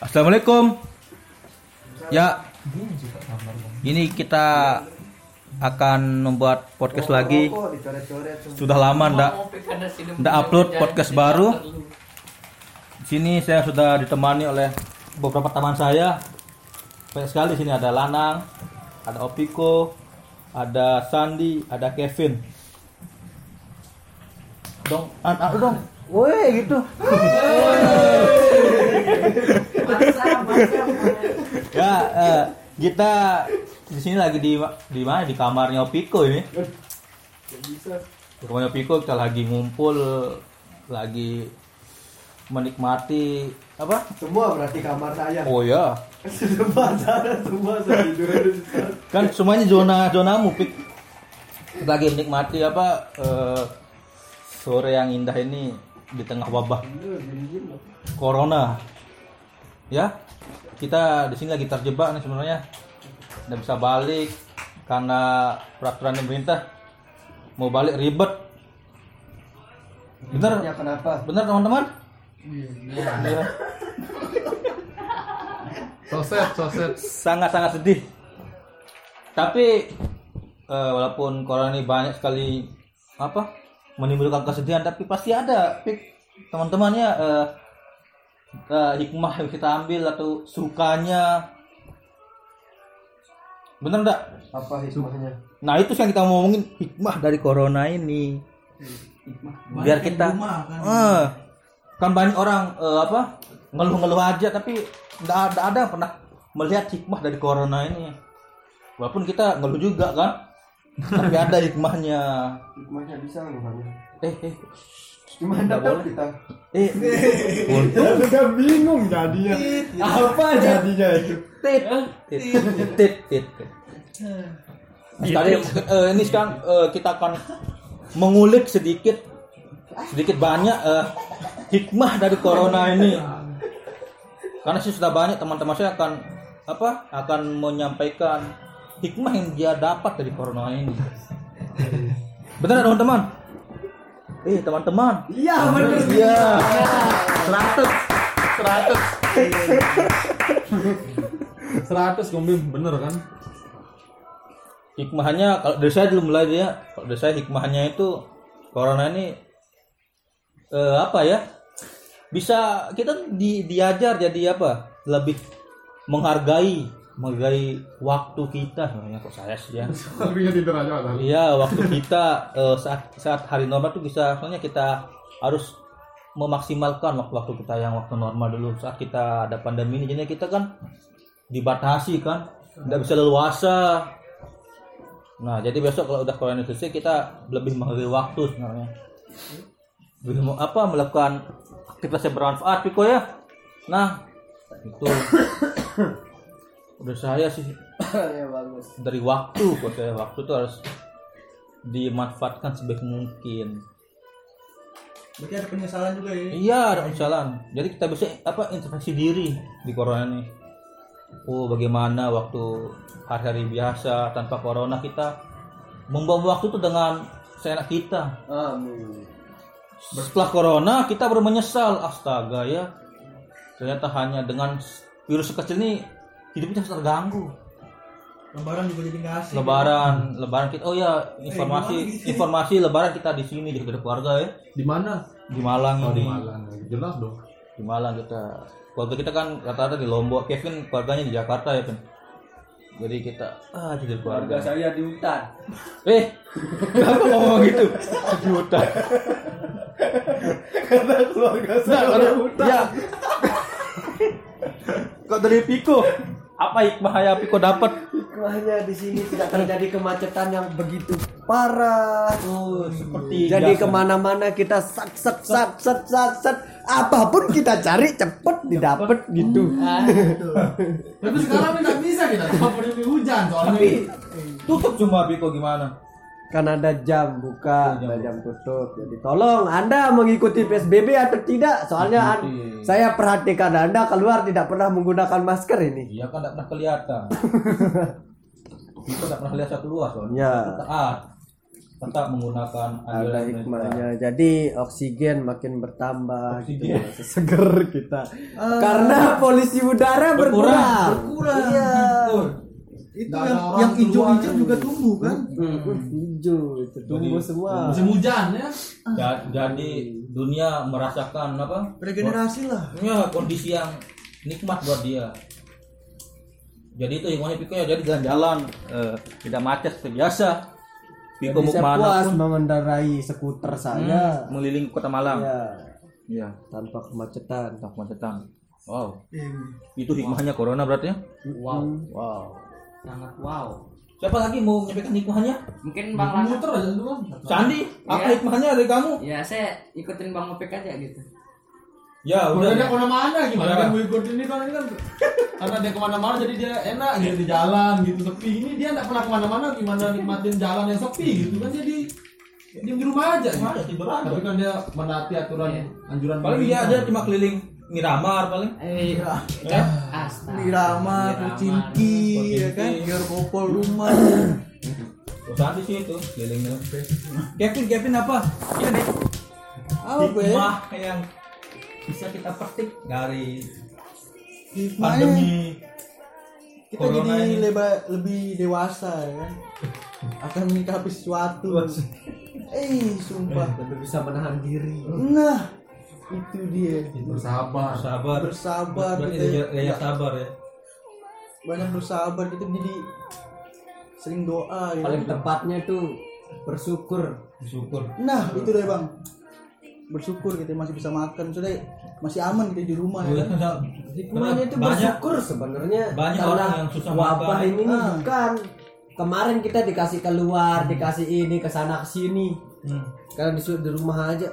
Assalamualaikum. Ya, ini kita akan membuat podcast lagi. Sudah lama ndak ndak upload podcast baru. Di sini saya sudah ditemani oleh beberapa teman saya. Banyak sekali sini ada Lanang, ada Opiko, ada Sandi, ada Kevin. Dong, an, an, dong. Woi gitu. ya, eh, kita di sini lagi di di mana di kamarnya Opiko ini. Di kamarnya Opiko kita lagi ngumpul lagi menikmati apa? Semua berarti kamar saya. Oh ya, Semua saya, semua saya tidur. kan semuanya zona zonamu pik lagi menikmati apa eh, sore yang indah ini di tengah wabah corona ya kita di sini lagi terjebak nih sebenarnya nggak bisa balik karena peraturan pemerintah mau balik ribet bener Ya kenapa? bener teman-teman Iya. Soset, soset. sangat-sangat sedih. Tapi eh, walaupun corona ini banyak sekali apa menimbulkan kesedihan, tapi pasti ada pik teman-temannya eh, eh, hikmah yang kita ambil atau sukanya. Bener enggak? Apa hikmahnya? Nah itu yang kita mau ngomongin hikmah dari corona ini. Biar kita, Eh, kan banyak orang eh, apa ngeluh-ngeluh aja tapi nggak ada ada yang pernah melihat hikmah dari corona ini. Walaupun kita ngeluh juga kan, tapi ada hikmahnya. Hikmahnya bisa bukannya? Eh, eh, Gimana Nggak dong boleh. kita? eh, untung Udah bingung jadinya. Apa jadinya itu? tit, tit, tit, tit, sekarang, eh, ini sekarang eh, kita akan mengulik sedikit sedikit banyak eh, hikmah dari corona ini karena sih sudah banyak teman-teman saya akan apa akan menyampaikan hikmah yang dia dapat dari corona ini. Benar teman-teman? Eh teman-teman. Iya benar. iya. Seratus. Seratus. Seratus kombi bener kan? hikmahnya kalau dari saya dulu mulai dia kalau dari saya hikmahnya itu corona ini eh, apa ya? Bisa kita di, diajar jadi apa? Lebih menghargai menghargai waktu kita. Sebenarnya kok saya sih ya. Tapi tidur aja kan? iya waktu kita eh, saat saat hari normal tuh bisa soalnya kita harus memaksimalkan waktu-waktu kita yang waktu normal dulu. Saat kita ada pandemi ini jadi kita kan dibatasi kan. Nggak bisa leluasa. Nah jadi besok kalau udah corona selesai kita lebih menghargai waktu sebenarnya. Lebih mau apa melakukan aktivitas yang bermanfaat Piko ya. Nah itu udah saya sih Ya bagus. dari waktu buat saya waktu itu harus dimanfaatkan sebaik mungkin Berarti ada penyesalan juga ya? iya ada penyesalan jadi kita bisa apa introspeksi diri di corona ini oh bagaimana waktu hari-hari biasa tanpa corona kita membawa waktu itu dengan seenak kita Amin. setelah corona kita baru menyesal astaga ya ternyata hanya dengan virus sekecil ini hidup kita terganggu Lebaran juga jadi nggak asik. lebaran lebaran kita oh ya informasi informasi lebaran kita di sini di dekat keluarga ya Di mana? di Malang Oh, di ini Malang. Jelas dong. di Malang kita keluarga kita kan rata-rata di Lombok Kevin keluarganya di Jakarta ya kan jadi kita ah jadi keluarga saya di hutan. eh kenapa ngomong gitu di hutan Karena keluarga saya Nah, di hutan. ya kok dari Piko apa hikmah yang Piko dapat Hikmahnya di sini tidak terjadi kemacetan yang begitu parah. oh seperti Jadi biasa. ke mana-mana kita sak sak sak sak sak sak apa pun kita cari cepet didapat gitu. Tapi sekarang nggak bisa kita. Kalau hujan soalnya. Tapi tutup cuma Piko gimana kan ada jam buka, ada jam tutup. Jadi tolong Anda mengikuti PSBB atau tidak? Soalnya an- saya perhatikan Anda keluar tidak pernah menggunakan masker ini. iya kan tidak pernah kelihatan. Piko tidak pernah lihat satu luas soalnya. Ya. Taat tetap menggunakan ada hikmahnya. Jadi oksigen makin bertambah gitu seger kita. Karena polusi udara berkurang. Kurang. iya Itu Nggak yang yang hijau-hijau juga tumbuh kan? hijau itu tumbuh semua. Musim hujan ya. Ja- jadi dunia merasakan apa? Regenerasi lah. ya kondisi yang nikmat buat dia. Jadi itu hikmahnya Piko ya jadi jalan-jalan eh, tidak macet seperti biasa. Piko jadi mau saya ke mana puas pun. mengendarai skuter saya. Hmm, mengelilingi kota Malang. Ya iya. Tanpa kemacetan. Tak kemacetan. Wow. Ini. itu hikmahnya corona berarti ya? Wow, wow sangat wow. siapa lagi mau menyampaikan hikmahnya Mungkin Bang Lana. Muter aja. Sandi apa Iya. hikmahnya dari kamu Ya, saya ikutin Bang Opek aja gitu. ya Udah dia ke mana-mana gimana Ya. kan mau ikut ini kan ini kan karena dia ke mana-mana jadi dia enak gitu di jalan gitu sepi ini dia nggak pernah ke mana-mana gimana nikmatin jalan yang sepi gitu kan jadi dia di rumah aja gitu. Aja, tidur aja. tapi kan dia menaati aturan Iya. anjuran paling dia pemerintah. ada cuma keliling Miramar paling Eh, ya astaga. Irama, Irama. Kucinki, ya kan? Biar popol rumah. Terus Sandi sih itu kelilingnya Kevin Kevin apa iya deh Apa ya? hikmah yang bisa kita petik dari Hikmahnya pandemi kita Corona jadi ini. leba- lebih dewasa ya kan? Akan menyikapi sesuatu. Eh, sumpah. lebih bisa menahan diri Nah, itu dia. bersabar sabar Bersabar berarti kita daya, daya sabar ya banyak bersabar kita jadi sering doa ya. paling tepatnya tuh bersyukur bersyukur Nah, itu deh bang. Bersyukur kita masih bisa makan, sudah masih aman kita di rumah ya. kan? hikmahnya itu banyak bersyukur sebenarnya banyak orang yang susah wabah makan. ini nih Ah. bukan kemarin kita dikasih keluar dikasih ini ke sana ke sini hmm. karena disuruh di rumah aja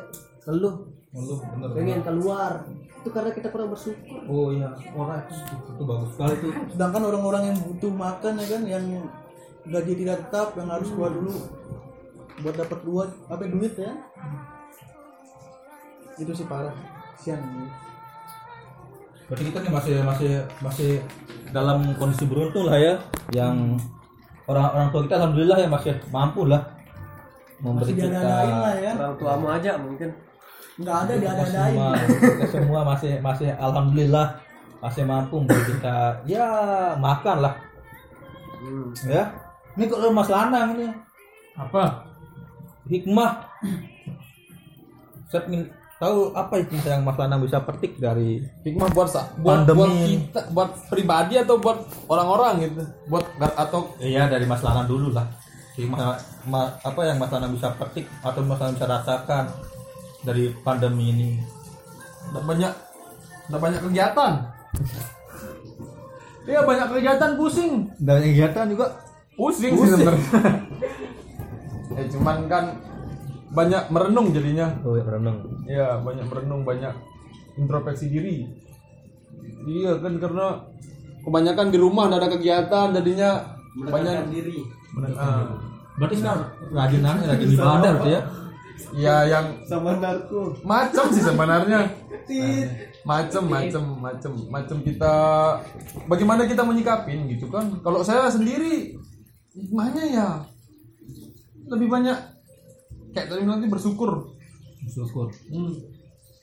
keluh Lu bener pengen keluar. Itu karena kita kurang bersyukur. Oh iya. Orang itu, itu bagus sekali tuh. Sedangkan orang-orang yang butuh makan ya kan, yang gaji tidak tetap, yang harus keluar dulu. Buat dapat duit, apa duit ya? Itu sih parah. Sian. berarti kita nih masih masih masih dalam kondisi beruntung lah ya. Yang orang orang tua kita alhamdulillah ya masih mampu lah memberi Masih kita lah ya. orang tuamu aja mungkin Nggak ada kita diada-adain. semua kita semua masih masih alhamdulillah masih mampu kita ya makan lah. Hmm. ya ini kalau Mas Lanang ini. Apa? Hikmah. Saya ingin tahu apa itu yang Mas Lanang bisa petik dari hikmah buat sa- buat, Pandemi. buat kita buat pribadi atau buat orang-orang gitu? Buat atau iya dari Mas Lanang dulu lah. Hikmah ma- apa yang Mas Lanang bisa petik atau Mas Lanang bisa rasakan dari pandemi ini. Nggak banyak nggak banyak kegiatan. Iya banyak kegiatan pusing. Dan kegiatan juga. Pusing, sih sebenarnya. Eh cuman kan banyak merenung jadinya. Oh ya merenung. Ya banyak merenung banyak introspeksi diri. Iya kan karena kebanyakan di rumah ada kegiatan jadinya banyak diri. Ah. berarti sekarang rajin rajin ibadah berarti ya ya yang sama narko macam sih sebenarnya. Macem macem macem macem kita bagaimana kita menyikapin gitu kan. Kalau saya sendiri hikmahnya ya lebih banyak kayak tadi nanti bersyukur. Bersyukur. Hmm.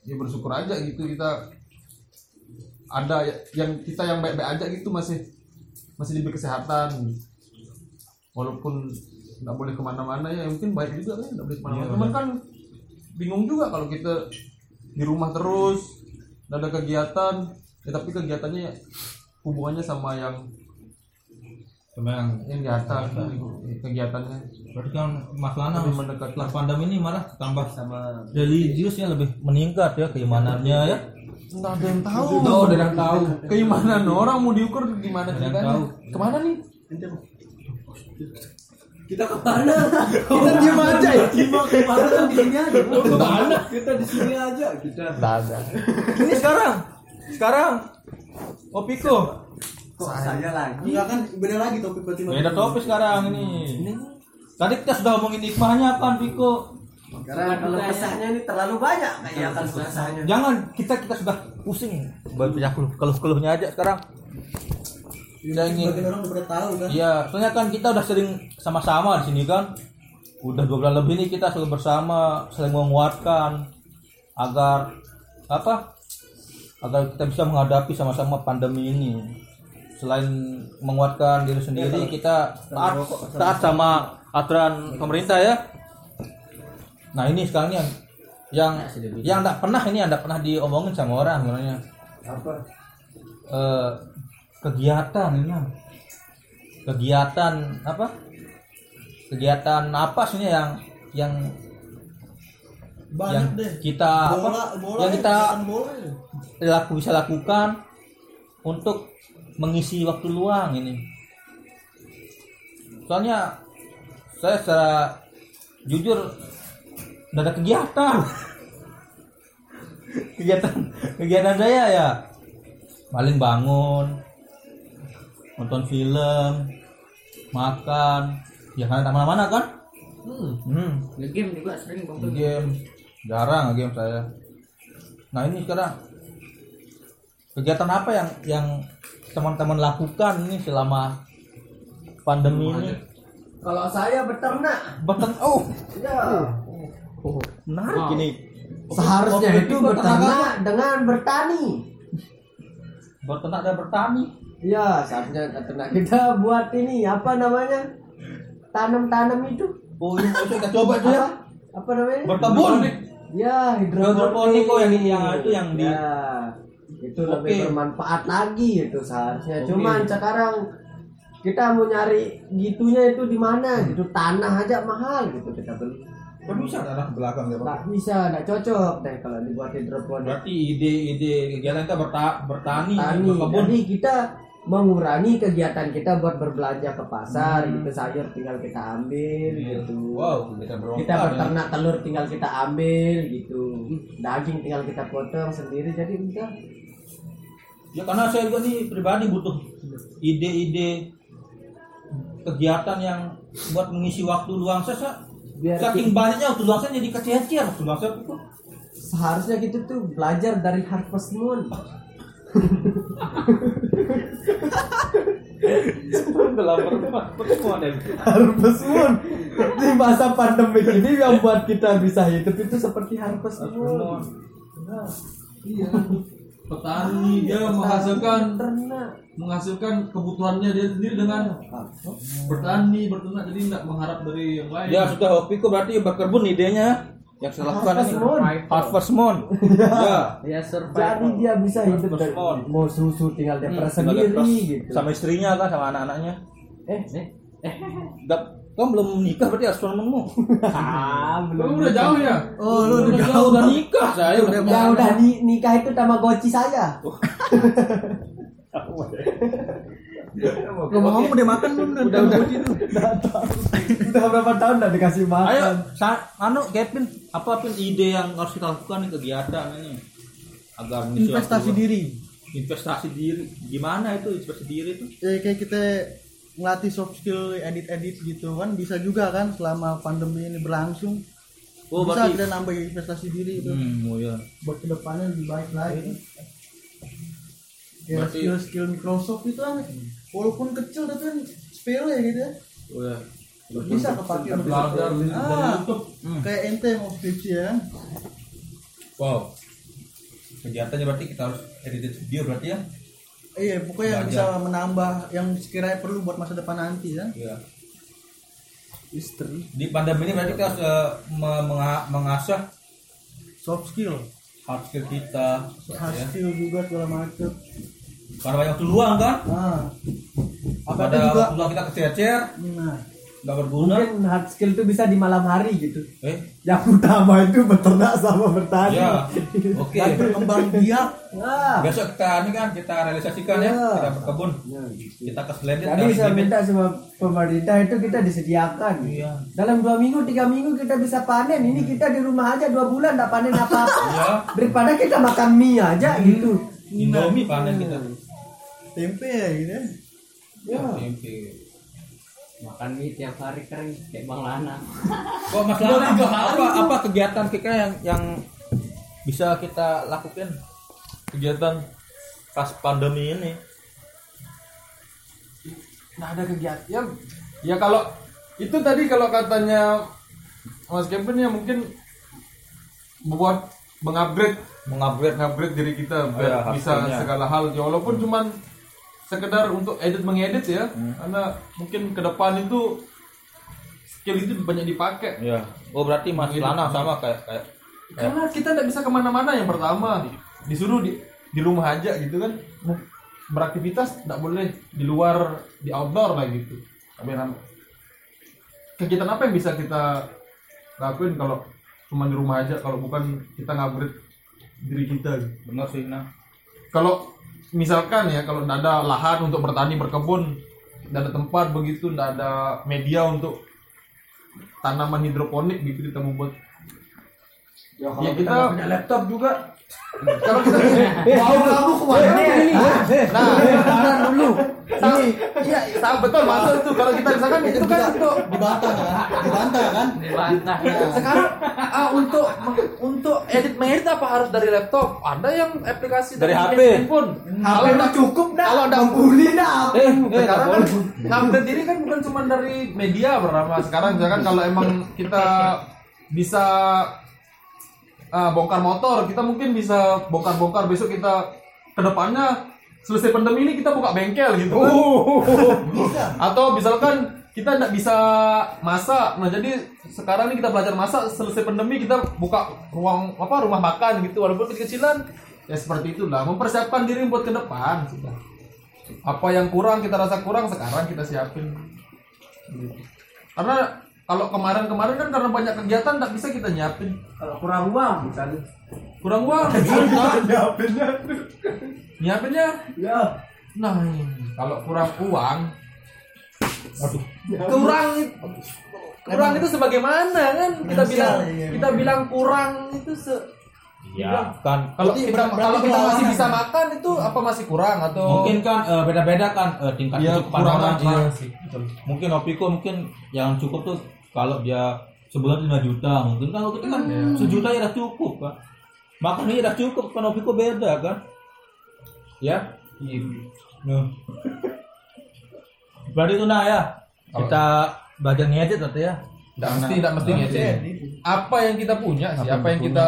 ya bersyukur aja gitu kita. Ada ya- yang kita yang baik-baik aja gitu masih masih diberi kesehatan. Walaupun nggak boleh ke mana-mana ya mungkin baik juga kan nggak boleh ke mana-mana. Cuman kan bingung juga kalau kita di rumah terus nggak ada kegiatan. Ya tapi kegiatannya hubungannya sama yang sama yang yang di atas kegiatannya. Berarti kan Mas Lanang lebih mendekat setelah pandemi ini malah tambah sama. religiusnya lebih meningkat ya keimanannya ya. Nggak ada yang tahu. Oh udah yang tahu. Keimanan orang mau diukur gimana Ada ceritanya? tahu. ke mana nih kita ke mana? Kita diem aja ya. ke mana kan di sini aja. Ke mana? kita di sini aja. Kita ini sekarang. Sekarang. Opiko kok saya lagi? Enggak kan beda lagi topik berarti. beda topik sekarang ini. Tadi kita sudah ngomongin hikmahnya kan Piko karena kalau kesahnya ini terlalu banyak kayak akan selesainya jangan kita kita sudah pusing. Banyak keluh keluh keluhnya aja sekarang Sebagian orang udah pada tahu kan. Iya, soalnya kan kita udah sering sama-sama di sini kan. udah dua bulan lebih nih kita selalu bersama saling menguatkan agar apa? Agar kita bisa menghadapi sama-sama pandemi ini. Selain menguatkan diri sendiri kita taat, taat sama aturan pemerintah ya. Nah ini sekarang yang yang yang tidak pernah ini yang tidak pernah diomongin sama orang sebenarnya. Apa? Eh, kegiatan ini kegiatan apa? Kegiatan apa sih yang yang banyak yang deh. kita apa? Bola bola yang ya, kita bola ya. laku bisa lakukan untuk mengisi waktu luang ini. Soalnya saya secara jujur nggak ada kegiatan. Kegiatan kegiatan saya ya paling bangun nonton film makan. Ya karena tak mana-mana kan hmm. Nge-game juga sering bang. game jarang game saya. Nah ini sekarang kegiatan apa yang yang teman-teman lakukan ini selama pandemi ini? kalau saya beternak. Beten oh. Ya menarik ini. Seharusnya itu beternak. dengan bertani. Berternak dan bertani ya seharusnya beternak kita buat ini apa namanya? Tanam-tanam itu. Oh ini kita coba itu ya apa namanya? Berkebun. Ya Hidroponik, oh, yang ini, yang itu yang di- ya, itu Oke. lebih bermanfaat lagi itu seharusnya. Oke. cuman sekarang kita mau nyari gitunya itu di mana? Gitu tanah aja mahal gitu kita beli. Kan bisa arah ke belakang ya Pak? nggak bisa nggak cocok deh kalau dibuat hidroponik. Berarti ide-ide kegiatan kita berta- bertani tani berkebun. Jadi kita mengurangi kegiatan kita buat berbelanja ke pasar Hmm. gitu sayur tinggal kita ambil Iya. gitu wow kita kita ya. berternak telur tinggal kita ambil gitu daging tinggal kita potong sendiri jadi udah Ya karena saya juga nih pribadi butuh ide-ide kegiatan yang buat mengisi waktu luang saya. saya biar saking banyaknya waktu luang saya jadi kececer waktu luang saya seharusnya gitu tuh belajar dari Harvest Moon Harvest Moon. Di masa pandemi ini yang buat kita bisa hidup itu seperti Harvest Moon. Iya. petani dia menghasilkan ternak. menghasilkan kebutuhannya dia sendiri dengan bertani berternak. Jadi tidak mengharap dari yang lain. Ya sudah hobiku berarti berkebun idenya yang saya lakukan Harvest ini. Moon. Harvest Moon. ya. Ya jadi dia bisa hidup dari Moon. mau susu tinggal dia Tinggal sendiri gitu Sama istrinya kan sama anak-anaknya. eh Gak, kamu belum menikah berarti harus suamimu. ah Kamu udah jauh ya oh lu udah jauh udah nikah saya udah ya udah ni- nikah itu tamagotchi saya ngomong-ngomong udah makan belum udah udah. Itu udah. Berapa tahun udah dikasih makan? Ayo, sa anu Kevin, apa pun ide yang harus kita lakukan nih kegiatan ini? Agar investasi diri. Investasi diri. Gimana itu investasi diri itu? ya kayak kita ngelatih soft skill edit edit gitu kan bisa juga kan selama pandemi ini berlangsung. Oh, bisa berarti kita nambah investasi diri itu. Hmm, oh ya. buat ke depannya lebih baik lagi. Ya Berarti- skill skill Microsoft itu kan walaupun kecil tapi kan sepele gitu ya Oh ya. bisa kepake belajar ah, YouTube kayak ente mau skripsi ya Wow. Kegiatannya berarti kita harus edit video berarti ya? iya pokoknya yang bisa menambah yang sekiranya perlu buat masa depan nanti ya Iya. istri Di pandemi ini berarti kita harus menga- mengasah soft skill hard skill kita hard ya. skill juga segala macam Karena banyak waktu luang kan? ah apa Pada juga waktu luang kita kececer, nah nggak berguna. mungkin hard skill itu bisa di malam hari gitu Eh, yang utama itu beternak sama bertani ya. Oke. dan berkembang biak Nah, Besok kita ini kan kita realisasikan ya, Iya. kita berkebun. Kita ke jadi saya bibit. minta sama pemerintah itu kita disediakan Iya. dalam dua minggu tiga minggu kita bisa panen ini kita di rumah aja dua bulan nggak panen apa apa Iya. daripada kita makan mie aja gitu Indomie panen kita. Tempe ya gitu ya? Ya, tempe. Makan mie tiap hari kering kayak Bang Lana. Kok Mas Lana apa, apa apa kegiatan kita yang yang bisa kita lakukan? Kegiatan pas pandemi ini? Nah ada kegiatan. Ya, ya kalau itu tadi kalau katanya Mas Kevin ya mungkin membuat mengupgrade. Mengupgrade. Mengupgrade diri kita Oh, biar ya, bisa segala hal. Ya walaupun cuman sekedar untuk edit mengedit ya. Karena mungkin ke depan itu skill itu banyak dipakai. Ya oh berarti Mas Lana sama kayak kayak karena kita tidak bisa ke mana-mana yang pertama. Disuruh di di rumah aja gitu kan. Beraktivitas tidak boleh di luar di outdoor lah gitu. Tapi nam- kegiatan apa yang bisa kita lakuin kalau cuma di rumah aja? Kalau bukan kita ngupgrade diri kita gitu. benar sih nah. Kalau misalkan ya kalau tidak ada lahan untuk bertani berkebun tidak ada tempat begitu tidak ada media untuk tanaman hidroponik gitu kita membuat Ya, Ya, kita- punya laptop juga. kalau kita Mau kamu ke mana? nah Bentar dulu. ini iya sama betul masuk itu kalau kita misalkan itu kan untuk dibantah kan dibantah kan Dibantah. sekarang ah, untuk untuk edit mengedit apa harus dari laptop ada yang aplikasi Dari HP. handphone Kalau udah cukup dah. kalau ada Buli dah. eh eh sekarang kan ngupgrade diri kan bukan cuma dari media bernama sekarang misalkan kalau emang kita bisa ah, bongkar motor kita mungkin bisa bongkar-bongkar. Besok kita ke depannya selesai pandemi ini kita buka bengkel gitu kan. Atau misalkan kita tidak bisa masak. Nah jadi sekarang ini kita belajar masak selesai pandemi kita buka ruang apa rumah makan gitu. Walaupun kecil-kecilan ya seperti itulah. Mempersiapkan diri buat ke depan sudah. Apa yang kurang kita rasa kurang sekarang kita siapin. Gitu. karena kalau kemarin-kemarin kan karena banyak kegiatan tak bisa kita nyiapin. Kalau kurang uang misalnya. kurang uang susah nyiapinnya Ya. nah kalau kurang uang kurang kurang itu sebagaimana kan? Kita bilang iya, kita bilang kurang itu se ya kan. Kalau kita kalau kita kita masih bisa makan itu apa masih kurang atau mungkin kan eh, beda-beda kan eh, tingkat ya kecukupan kurang orang apa iya. sih? Betul. mungkin Opiko mungkin yang cukup tuh kalau dia sebulan 5 juta mungkin kalau kita kan sejuta ya udah cukup kan makannya udah cukup kan Opiko beda kan ya? Nah. berarti itu nah ya? Kita belajar ngedit nanti ya? Nggak mesti nggak mesti ngedit. apa yang kita punya sih? Apa yang kita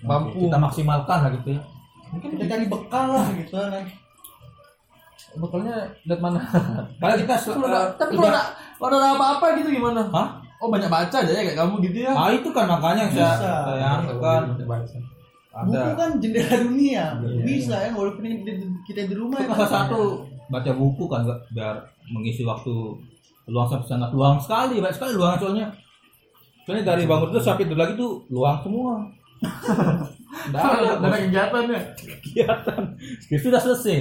mampu? Kita maksimalkan lah gitu ya. Mungkin kita cari bekal lah gitu kan. Bekalnya lihat mana. Kalau kita nggak- tapi kalau ada kalau ada apa-apa gitu gimana? Hah? Oh banyak baca aja ya kayak kamu gitu ya? Ah itu kan makanya yang saya Bisa. saya kan buku ada. kan jendela dunia. Bisa ya walaupun ini di- kita di rumah itu ya. salah satu. Baca buku kan biar mengisi waktu luang sampai sangat luang sekali banyak sekali luang soalnya. Soalnya dari bangun itu sampai tidur lagi tuh luang semua. Nggak ada. Ada kegiatan ya? Kegiatan. Sudah selesai.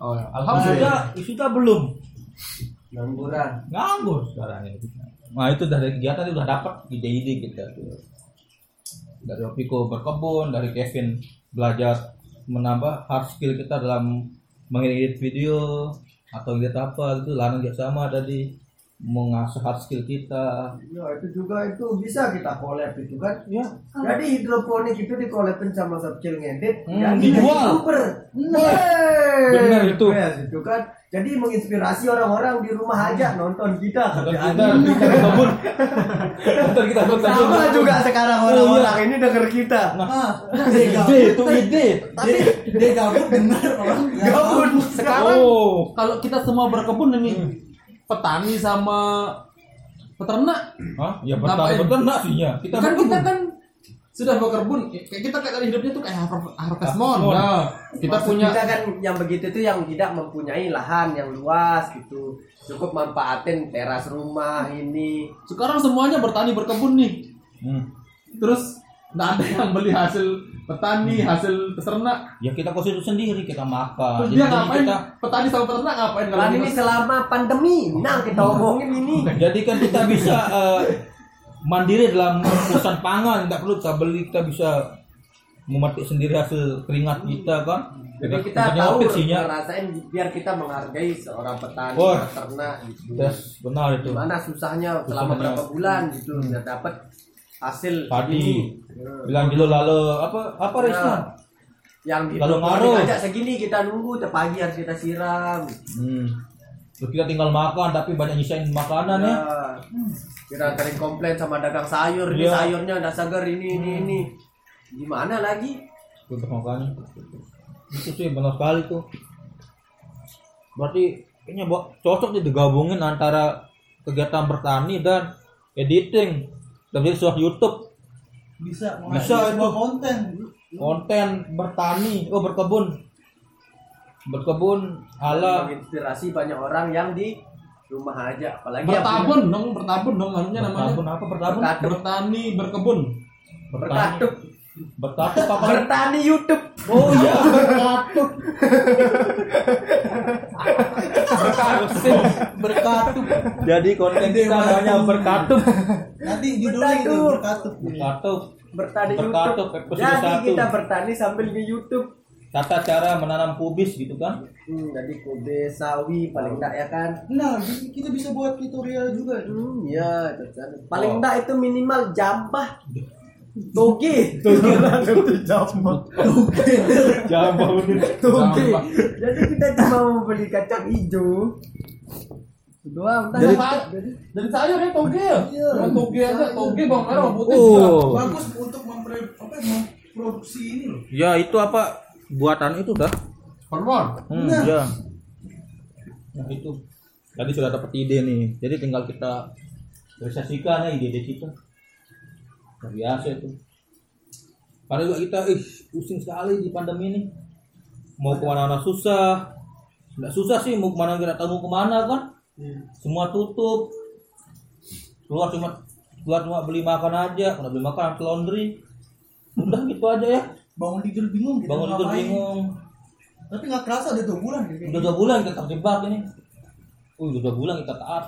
Oh ya. alhamdulillah sudah belum. Ngangguran. nganggur sekarang ini nah itu dari kegiatan itu udah dapat ide-ide kita dari Opiko berkebun dari Kevin belajar menambah hard skill kita dalam mengedit video atau edit apa itu Lana juga sama tadi mengasah hard skill kita Ya itu juga itu bisa kita collab itu kan. ya Jadi hidroponik itu di collabin sama subskill ngedit. Hmm, jadi dijual. youtuber. Benar itu. Yes, itu kan. Jadi menginspirasi orang-orang di rumah aja nonton kita. Nonton kita kita berkebun nonton kita berkebun Sama juga sekarang orang-orang ini denger kita. ah dia ide itu ide. Tapi dia gabut benar orang Gabut. sekarang oh. kalau kita semua berkebun ini petani sama peternak. Hah? ya sih ya kita kan kita kan sudah berkebun kayak kita kayak tadi hidupnya tuh kayak har- harvest moon nah kita Maksud punya kita kan yang begitu itu yang tidak mempunyai lahan yang luas gitu. Cukup manfaatin teras rumah ini. sekarang semuanya bertani berkebun nih Hmm. terus nggak ada yang beli hasil petani hasil peternak ya kita konsumsi sendiri kita makan terus Jadi- dia jadi ngapain kita petani sama peternak ngapain kalau ini selama pandemi. Nah, kita omongin ini. jadi kan kita bisa eh, mandiri dalam urusan pangan tidak perlu kita beli kita bisa memetik sendiri hasil keringat kita kan Jadi kita Makanya tahu opik sih, ya. ngerasain biar kita menghargai seorang petani, Wah. peternak gitu. Yes, benar itu Gimana susahnya selama berapa bulan gitu udah dapat hasil Padi. bilang dulu lalu apa apa Nah, Risma yang Lalu ngaruh. segini kita nunggu tiap pagi harus kita siram. hmm. Kita tinggal makan tapi banyak nyisain makanan ya. Kira kering komplain sama dagang sayur, ini Iya. sayurnya udah segar ini ini ini. Gimana lagi? untuk makanya itu sih benar sekali tuh. Berarti kayaknya Bo, cocok nih digabungin antara kegiatan bertani dan editing. Dan jadi sebuah YouTube. Bisa Bisa itu. konten. Konten bertani. Oh berkebun berkebun ala. menginspirasi banyak orang yang di rumah aja, apalagi punya- bertabun dong bertabun dong anunya namanya. Berkebun apa berkebun Berkatup. bertani berkebun. Bertani berkatup, berkatup apa? Bertani YouTube. oh iya. Berkatup berkatup berkatup jadi konten kita namanya berkatup nanti judulnya itu Berkatup. berkatup Bertani Berkatup, YouTube. Jadi kita bertani sambil di YouTube. Tata cara menanam kubis gitu kan Hmm, jadi kube sawi paling enggak ya kan? nah kita bisa buat tutorial juga tuh Hmm, ya itu kan. Paling Oh. enggak itu minimal jambah. Toge. jambah bener Toge. Jambah. Jadi kita cuma mau beli kacang hijau. Doang, udah. dari dari sayur ya toge ya Iya. Cuma toge aja toge bawang merah putih oh bagus untuk memproduksi ini loh ya itu apa buatan itu dah. Hormon hmm, Nah. ya nah itu. Tadi sudah dapat ide nih. Jadi tinggal kita realisasikan ya ide-ide kita. Luar biasa itu. Padahal juga kita ih pusing sekali di pandemi ini. Mau ke mana-mana susah. Nggak susah sih mau ke mana nggak tahu mau ke mana kan. Semua tutup. Keluar cuma keluar cuma beli makan aja. Kalau beli makan ke laundry. Udah gitu aja ya bangun tidur bingung gitu bangun tidur bingung. Tapi nggak kerasa udah dua bulan gitu. Udah dua bulan kita terjebak ini. Uh udah dua bulan kita taat.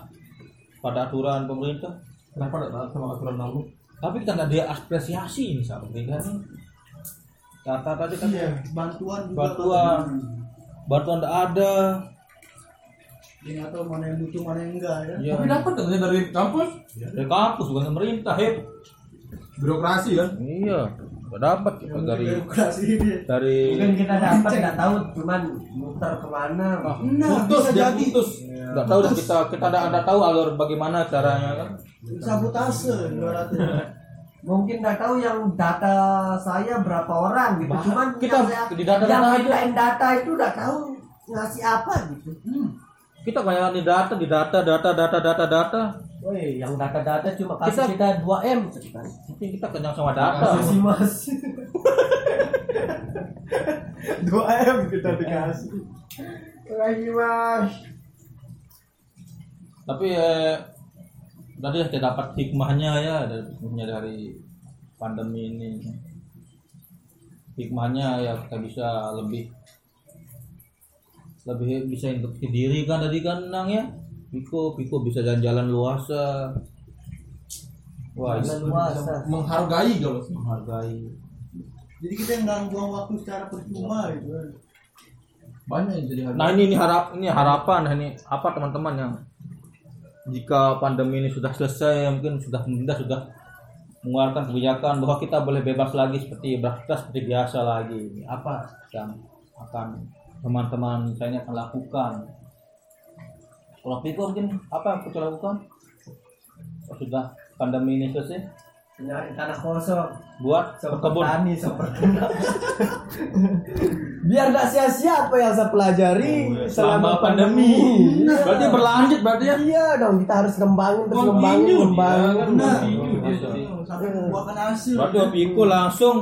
Pada aturan pemerintah. Kenapa tidak taat sama aturan kamu tapi kita nggak ini sama pemerintah nih. Kata tadi kan iya bantuan juga bantuan. bantuan nggak ada. Dia nggak tahu mana yang butuh mana yang enggak ya. Ya tapi dapat katanya dari kampus? Dari kampus bukan pemerintah hep birokrasi kan? Iya nggak dapat kita dari dari Mungkin kita dapat nggak tahu, cuman muter ke mana. nah putus bisa dia jadi. putus. Nggak tahu dah kita kita nggak ada tahu alur bagaimana caranya kan? Sabotase Mungkin nggak tahu yang data saya berapa orang gitu. Bah- Cuman kita yang, di data-data yang aja. mintain data itu udah tahu ngasih apa gitu. kita banyak di data di data data data data data Woi, yang data-data cuma kasih Kita- kita, 2 m sekitar. Mungkin kita kenyang sama data Kasih mas. 2 m kita dikasih. Kasih mas. tapi eh, tadi kita dapat hikmahnya ya dari hikmahnya dari pandemi ini hikmahnya ya kita bisa lebih lebih bisa introspeksi diri kan tadi kan nang ya Piko Piko bisa jalan-jalan luasa wah Jalan luasa. menghargai kalau menghargai jadi kita nggak buang waktu secara percuma gitu kan. banyak yang jadi harga Nah ini ini harap ini harapan ini apa teman-teman yang jika pandemi ini sudah selesai mungkin sudah pemerintah sudah mengeluarkan kebijakan bahwa kita boleh bebas lagi seperti beraktivitas seperti biasa lagi. Ini apa yang akan teman-teman saya akan lakukan? Kalau Piko mungkin apa yang kita lakukan? Oh, sudah pandemi ini selesai Nyari tanah kosong. buat berkebun. Tani seperti Biar gak sia-sia apa yang saya pelajari Oh, Selama pandemi. Berarti berlanjut berarti ya? Iya dong, kita harus ngembangin terus ngembangin, ya, ngembangin. kan, Nah, sampai membuahkan hasil Berarti Piko langsung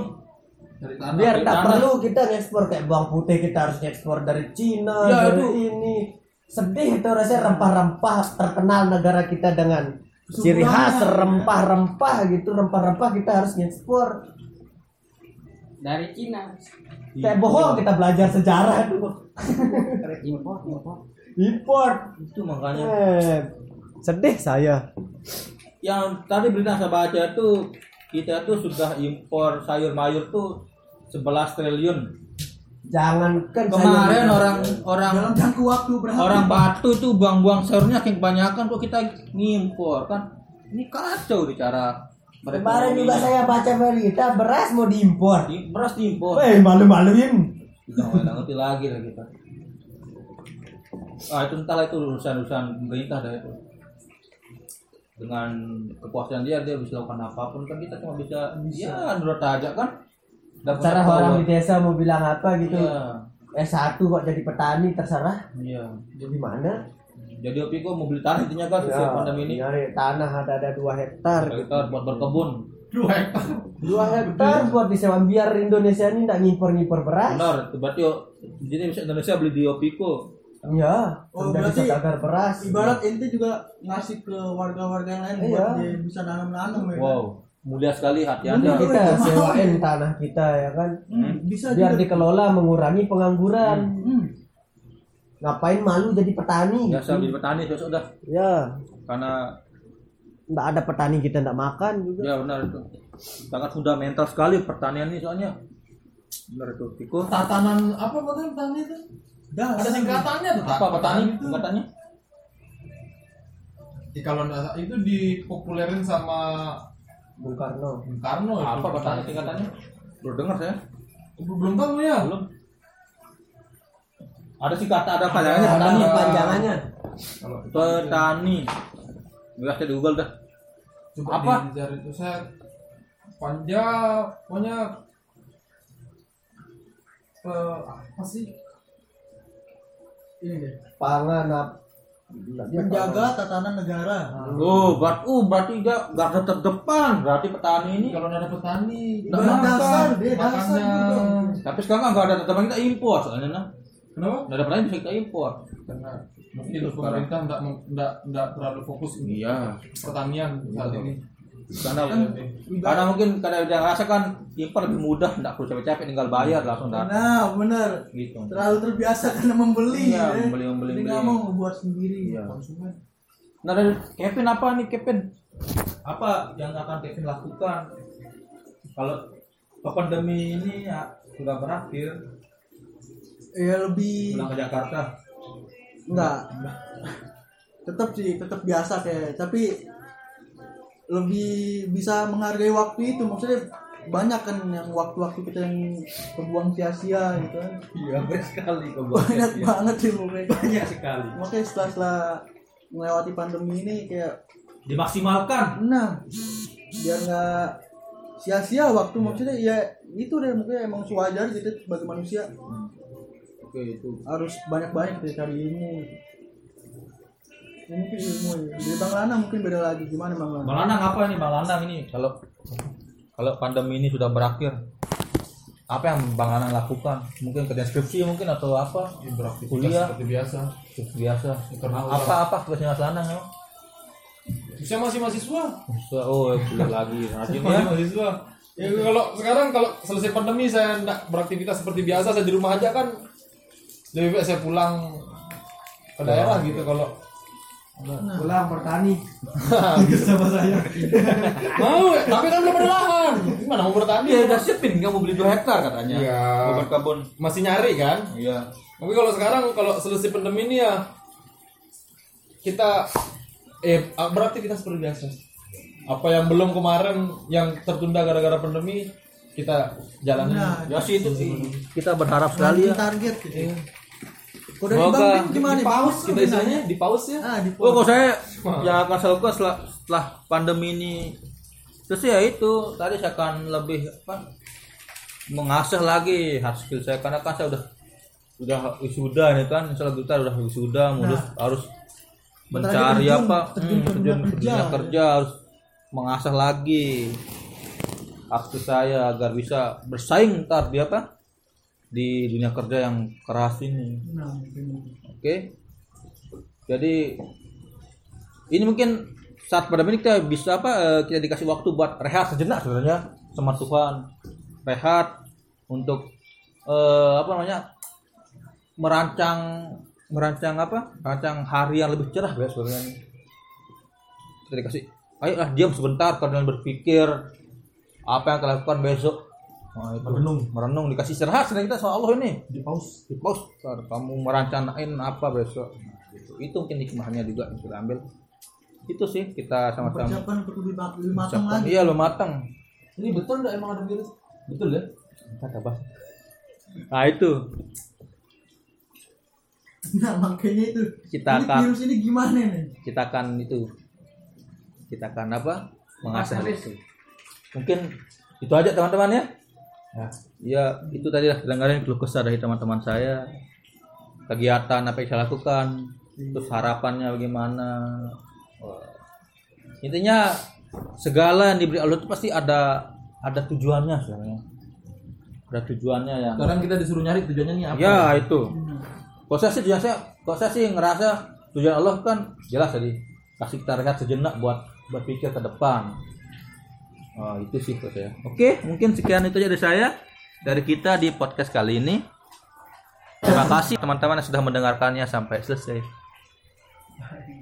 dari tanah Biar tak perlu kita ngekspor kayak bawang putih kita harus ngekspor dari Cina, Ya, dari itu. ini. Sedih itu rasanya rempah-rempah terkenal negara kita dengan ciri khas rempah-rempah gitu, rempah-rempah kita harus ngekspor. dari Cina Kayak bohong kita belajar sejarah itu. impor impor Import. itu makanya Eh, sedih saya. yang tadi berita saya baca itu kita tuh sudah impor sayur mayur tuh 11 triliun Jangankan kemarin sayur- orang orang dalam jangka waktu berapa orang batu tuh buang-buang sayurnya yang kebanyakan kok kita ngimpor kan? Ini kacau di cara Kemarin juga saya baca berita beras mau diimpor. Di- beras diimpor. Weh, malu-maluin. nggak ngerti lagi lah kita. Ah itu entahlah itu urusan-urusan pemerintah dah itu. Dengan kepuasan dia dia bisa lakukan apa pun kan kita cuma bisa, ya nurut aja kan Dapat Cara power. orang di desa mau bilang apa gitu. Iya, S1 kok jadi petani terserah. iya. Jadi mana? Jadi Opi kok mau beli tanah intinya kan sesuai pandemi ini. nyari tanah ada ada dua hektar. Kita buat berkebun. dua hektar Dua hektar buat disewa biar Indonesia ini tidak ngimpor-ngimpor beras. Benar, berarti jadi bisa Indonesia beli di Opiko. Iya. Oh, berarti tagar beras. Ibarat ente juga ngasih ke warga-warga yang lain buat Iya. dia bisa nanam-nanam ya. kan? Wow, mulia sekali hati Jadi Anda. kita sewain tanah kita ya kan. Hmm, bisa Biar juga. dikelola mengurangi pengangguran. Hmm. Ngapain malu jadi petani? Biasa gitu. beli petani ya sudah Ya, karena nggak ada petani kita nggak makan juga. ya benar itu sangat fundamental sekali pertanian ini soalnya. Benar itu. Piko. tatanan apa katanya petani itu Dah, ada singkatannya tuh Apa petani? itu Katanya? Ya, kalau itu dipopulerin sama Bung Karno. Bung Karno itu Apa petani singkatannya? Belum dengar saya. belum tahu ya Belum. Ada sih kata ada panjangannya Ada petani. panjangannya. kalau Petani. Enggak saya di Google dah. coba Apa? dicari itu saya panja pokoknya eh, apa sih Ini deh. Pangan apa? Menjaga tatanan negara. Oh, berarti, uh, berarti dia garda terdepan. Berarti petani ini. kalau nggak ada petani makan. dasar deh, dasar gitu. Tapi sekarang nggak ada teman kita impor soalnya nah. kenapa Nggak ada petani bisa kita impor. karena mungkin pemerintah nggak nggak nggak terlalu fokus Iya. pertanian saat ini Karena karena mungkin karena dia ngerasa kan impor lebih mudah, nggak perlu capek-capek tinggal bayar langsung datang Nah, benar. gitu. Terlalu terbiasa karena membeli. Iya, ya. membeli, membeli, Jadi membeli. nggak mau buat sendiri. Iya. Konsumen. Nah dari Kevin apa nih Kevin? Apa yang akan Kevin lakukan kalau pandemi ini ya sudah berakhir Ya lebih pulang ke Jakarta? enggak. Tetap sih, tetap biasa kayak tapi lebih bisa menghargai waktu itu. Maksudnya banyak kan yang waktu-waktu kita yang kebuang sia-sia gitu kan. Iya banyak sekali kok banyak banget sih pokoknya. Banyak sekali. makanya setelah setelah melewati pandemi ini kayak Dimaksimalkan. nah biar nggak sia-sia waktu. Maksudnya ya itu deh mungkin emang sewajar gitu sebagai manusia. Oke itu. harus banyak-banyak kita cari ilmu ini mungkin ilmu ya dari bang Lana mungkin beda lagi gimana bang Lana Bang Lanang apa nih Bang Lanang ini kalau kalau pandemi ini sudah berakhir apa yang Bang Lanang lakukan? Mungkin kerja skripsi mungkin atau apa? Ya, beraktivitas Kuliah. seperti biasa Seperti biasa. Karena apa apa tugasnya Mas Lanang emang? saya masih mahasiswa Bisa- Oh, kuliah lagi. Rajin masih ya. mahasiswa ya kalau sekarang kalau selesai pandemi saya nggak beraktivitas seperti biasa saya di rumah aja kan lebih baik saya pulang ke daerah gitu kalau Pulang bertani. mau tapi kan belum ada lahan gimana mau bertani Dia udah siapin nggak mau beli 2 hektar katanya. Iya. Mau berkebun. masih nyari kan Iya. tapi kalau sekarang kalau selesai pandemi ini ya kita eh beraktivitas seperti biasa apa yang belum kemarin yang tertunda gara-gara pandemi kita jalani nah Ya sih itu kita berharap sekali ya. target gitu Kok dari bang Pin gimana di nih? pause Bagus kita istilahnya di pause ya? Ah di Oh, kalau saya yang akan saya lakukan setelah, setelah pandemi ini terus ya itu tadi saya akan lebih apa mengasah lagi hard skill saya. Karena kan saya udah udah wisuda nih kan misalnya kita udah wisuda mulus harus mencari terjun- apa terjun hmm, ke dunia terjun ke kerja. kerja harus mengasah lagi hard skill saya agar bisa bersaing ntar di apa di dunia kerja yang keras ini Nah, Oke. Jadi ini mungkin saat pada ini kita bisa apa eh, kita dikasih waktu buat rehat sejenak sebenarnya sama Tuhan. Rehat untuk eh, apa namanya? merancang merancang apa? Merancang hari yang lebih cerah guys sebenarnya. Kita dikasih ayo lah diam sebentar kalian berpikir apa yang akan lakukan besok. Nah, itu. merenung, merenung dikasih istirahat sebenarnya kita sama Allah ini. Di pause di Ntar kamu merencanain apa besok. Nah, gitu. itu mungkin hikmahnya juga yang kita ambil. Itu sih kita sama-sama. Persiapan lebih, ma- lebih matang lagi. Iya lo matang. Ini betul nggak emang ada virus? Betul ya? Kata apa nah itu. Nah makanya itu. Kita ini akan- virus ini gimana nih? kita akan itu. Kita akan apa? Mengasah. itu. Mungkin itu aja teman-teman ya Ya. ya itu tadi lah kadang-kadang keluh kesah dari teman-teman saya. Kegiatan apa yang saya lakukan terus harapannya bagaimana. Intinya segala yang diberi Allah itu pasti ada ada tujuannya sebenarnya. Ada tujuannya yang sekarang kita disuruh nyari tujuannya nih apa? Ya itu. Kalau saya sih tujuan saya kalau saya sih ngerasa tujuan Allah kan jelas tadi. Kasih kita rehat sejenak buat berpikir ke depan oh, itu sih saya oke mungkin sekian itu dari saya dari kita di podcast kali ini. Terima kasih teman-teman yang sudah mendengarkannya sampai selesai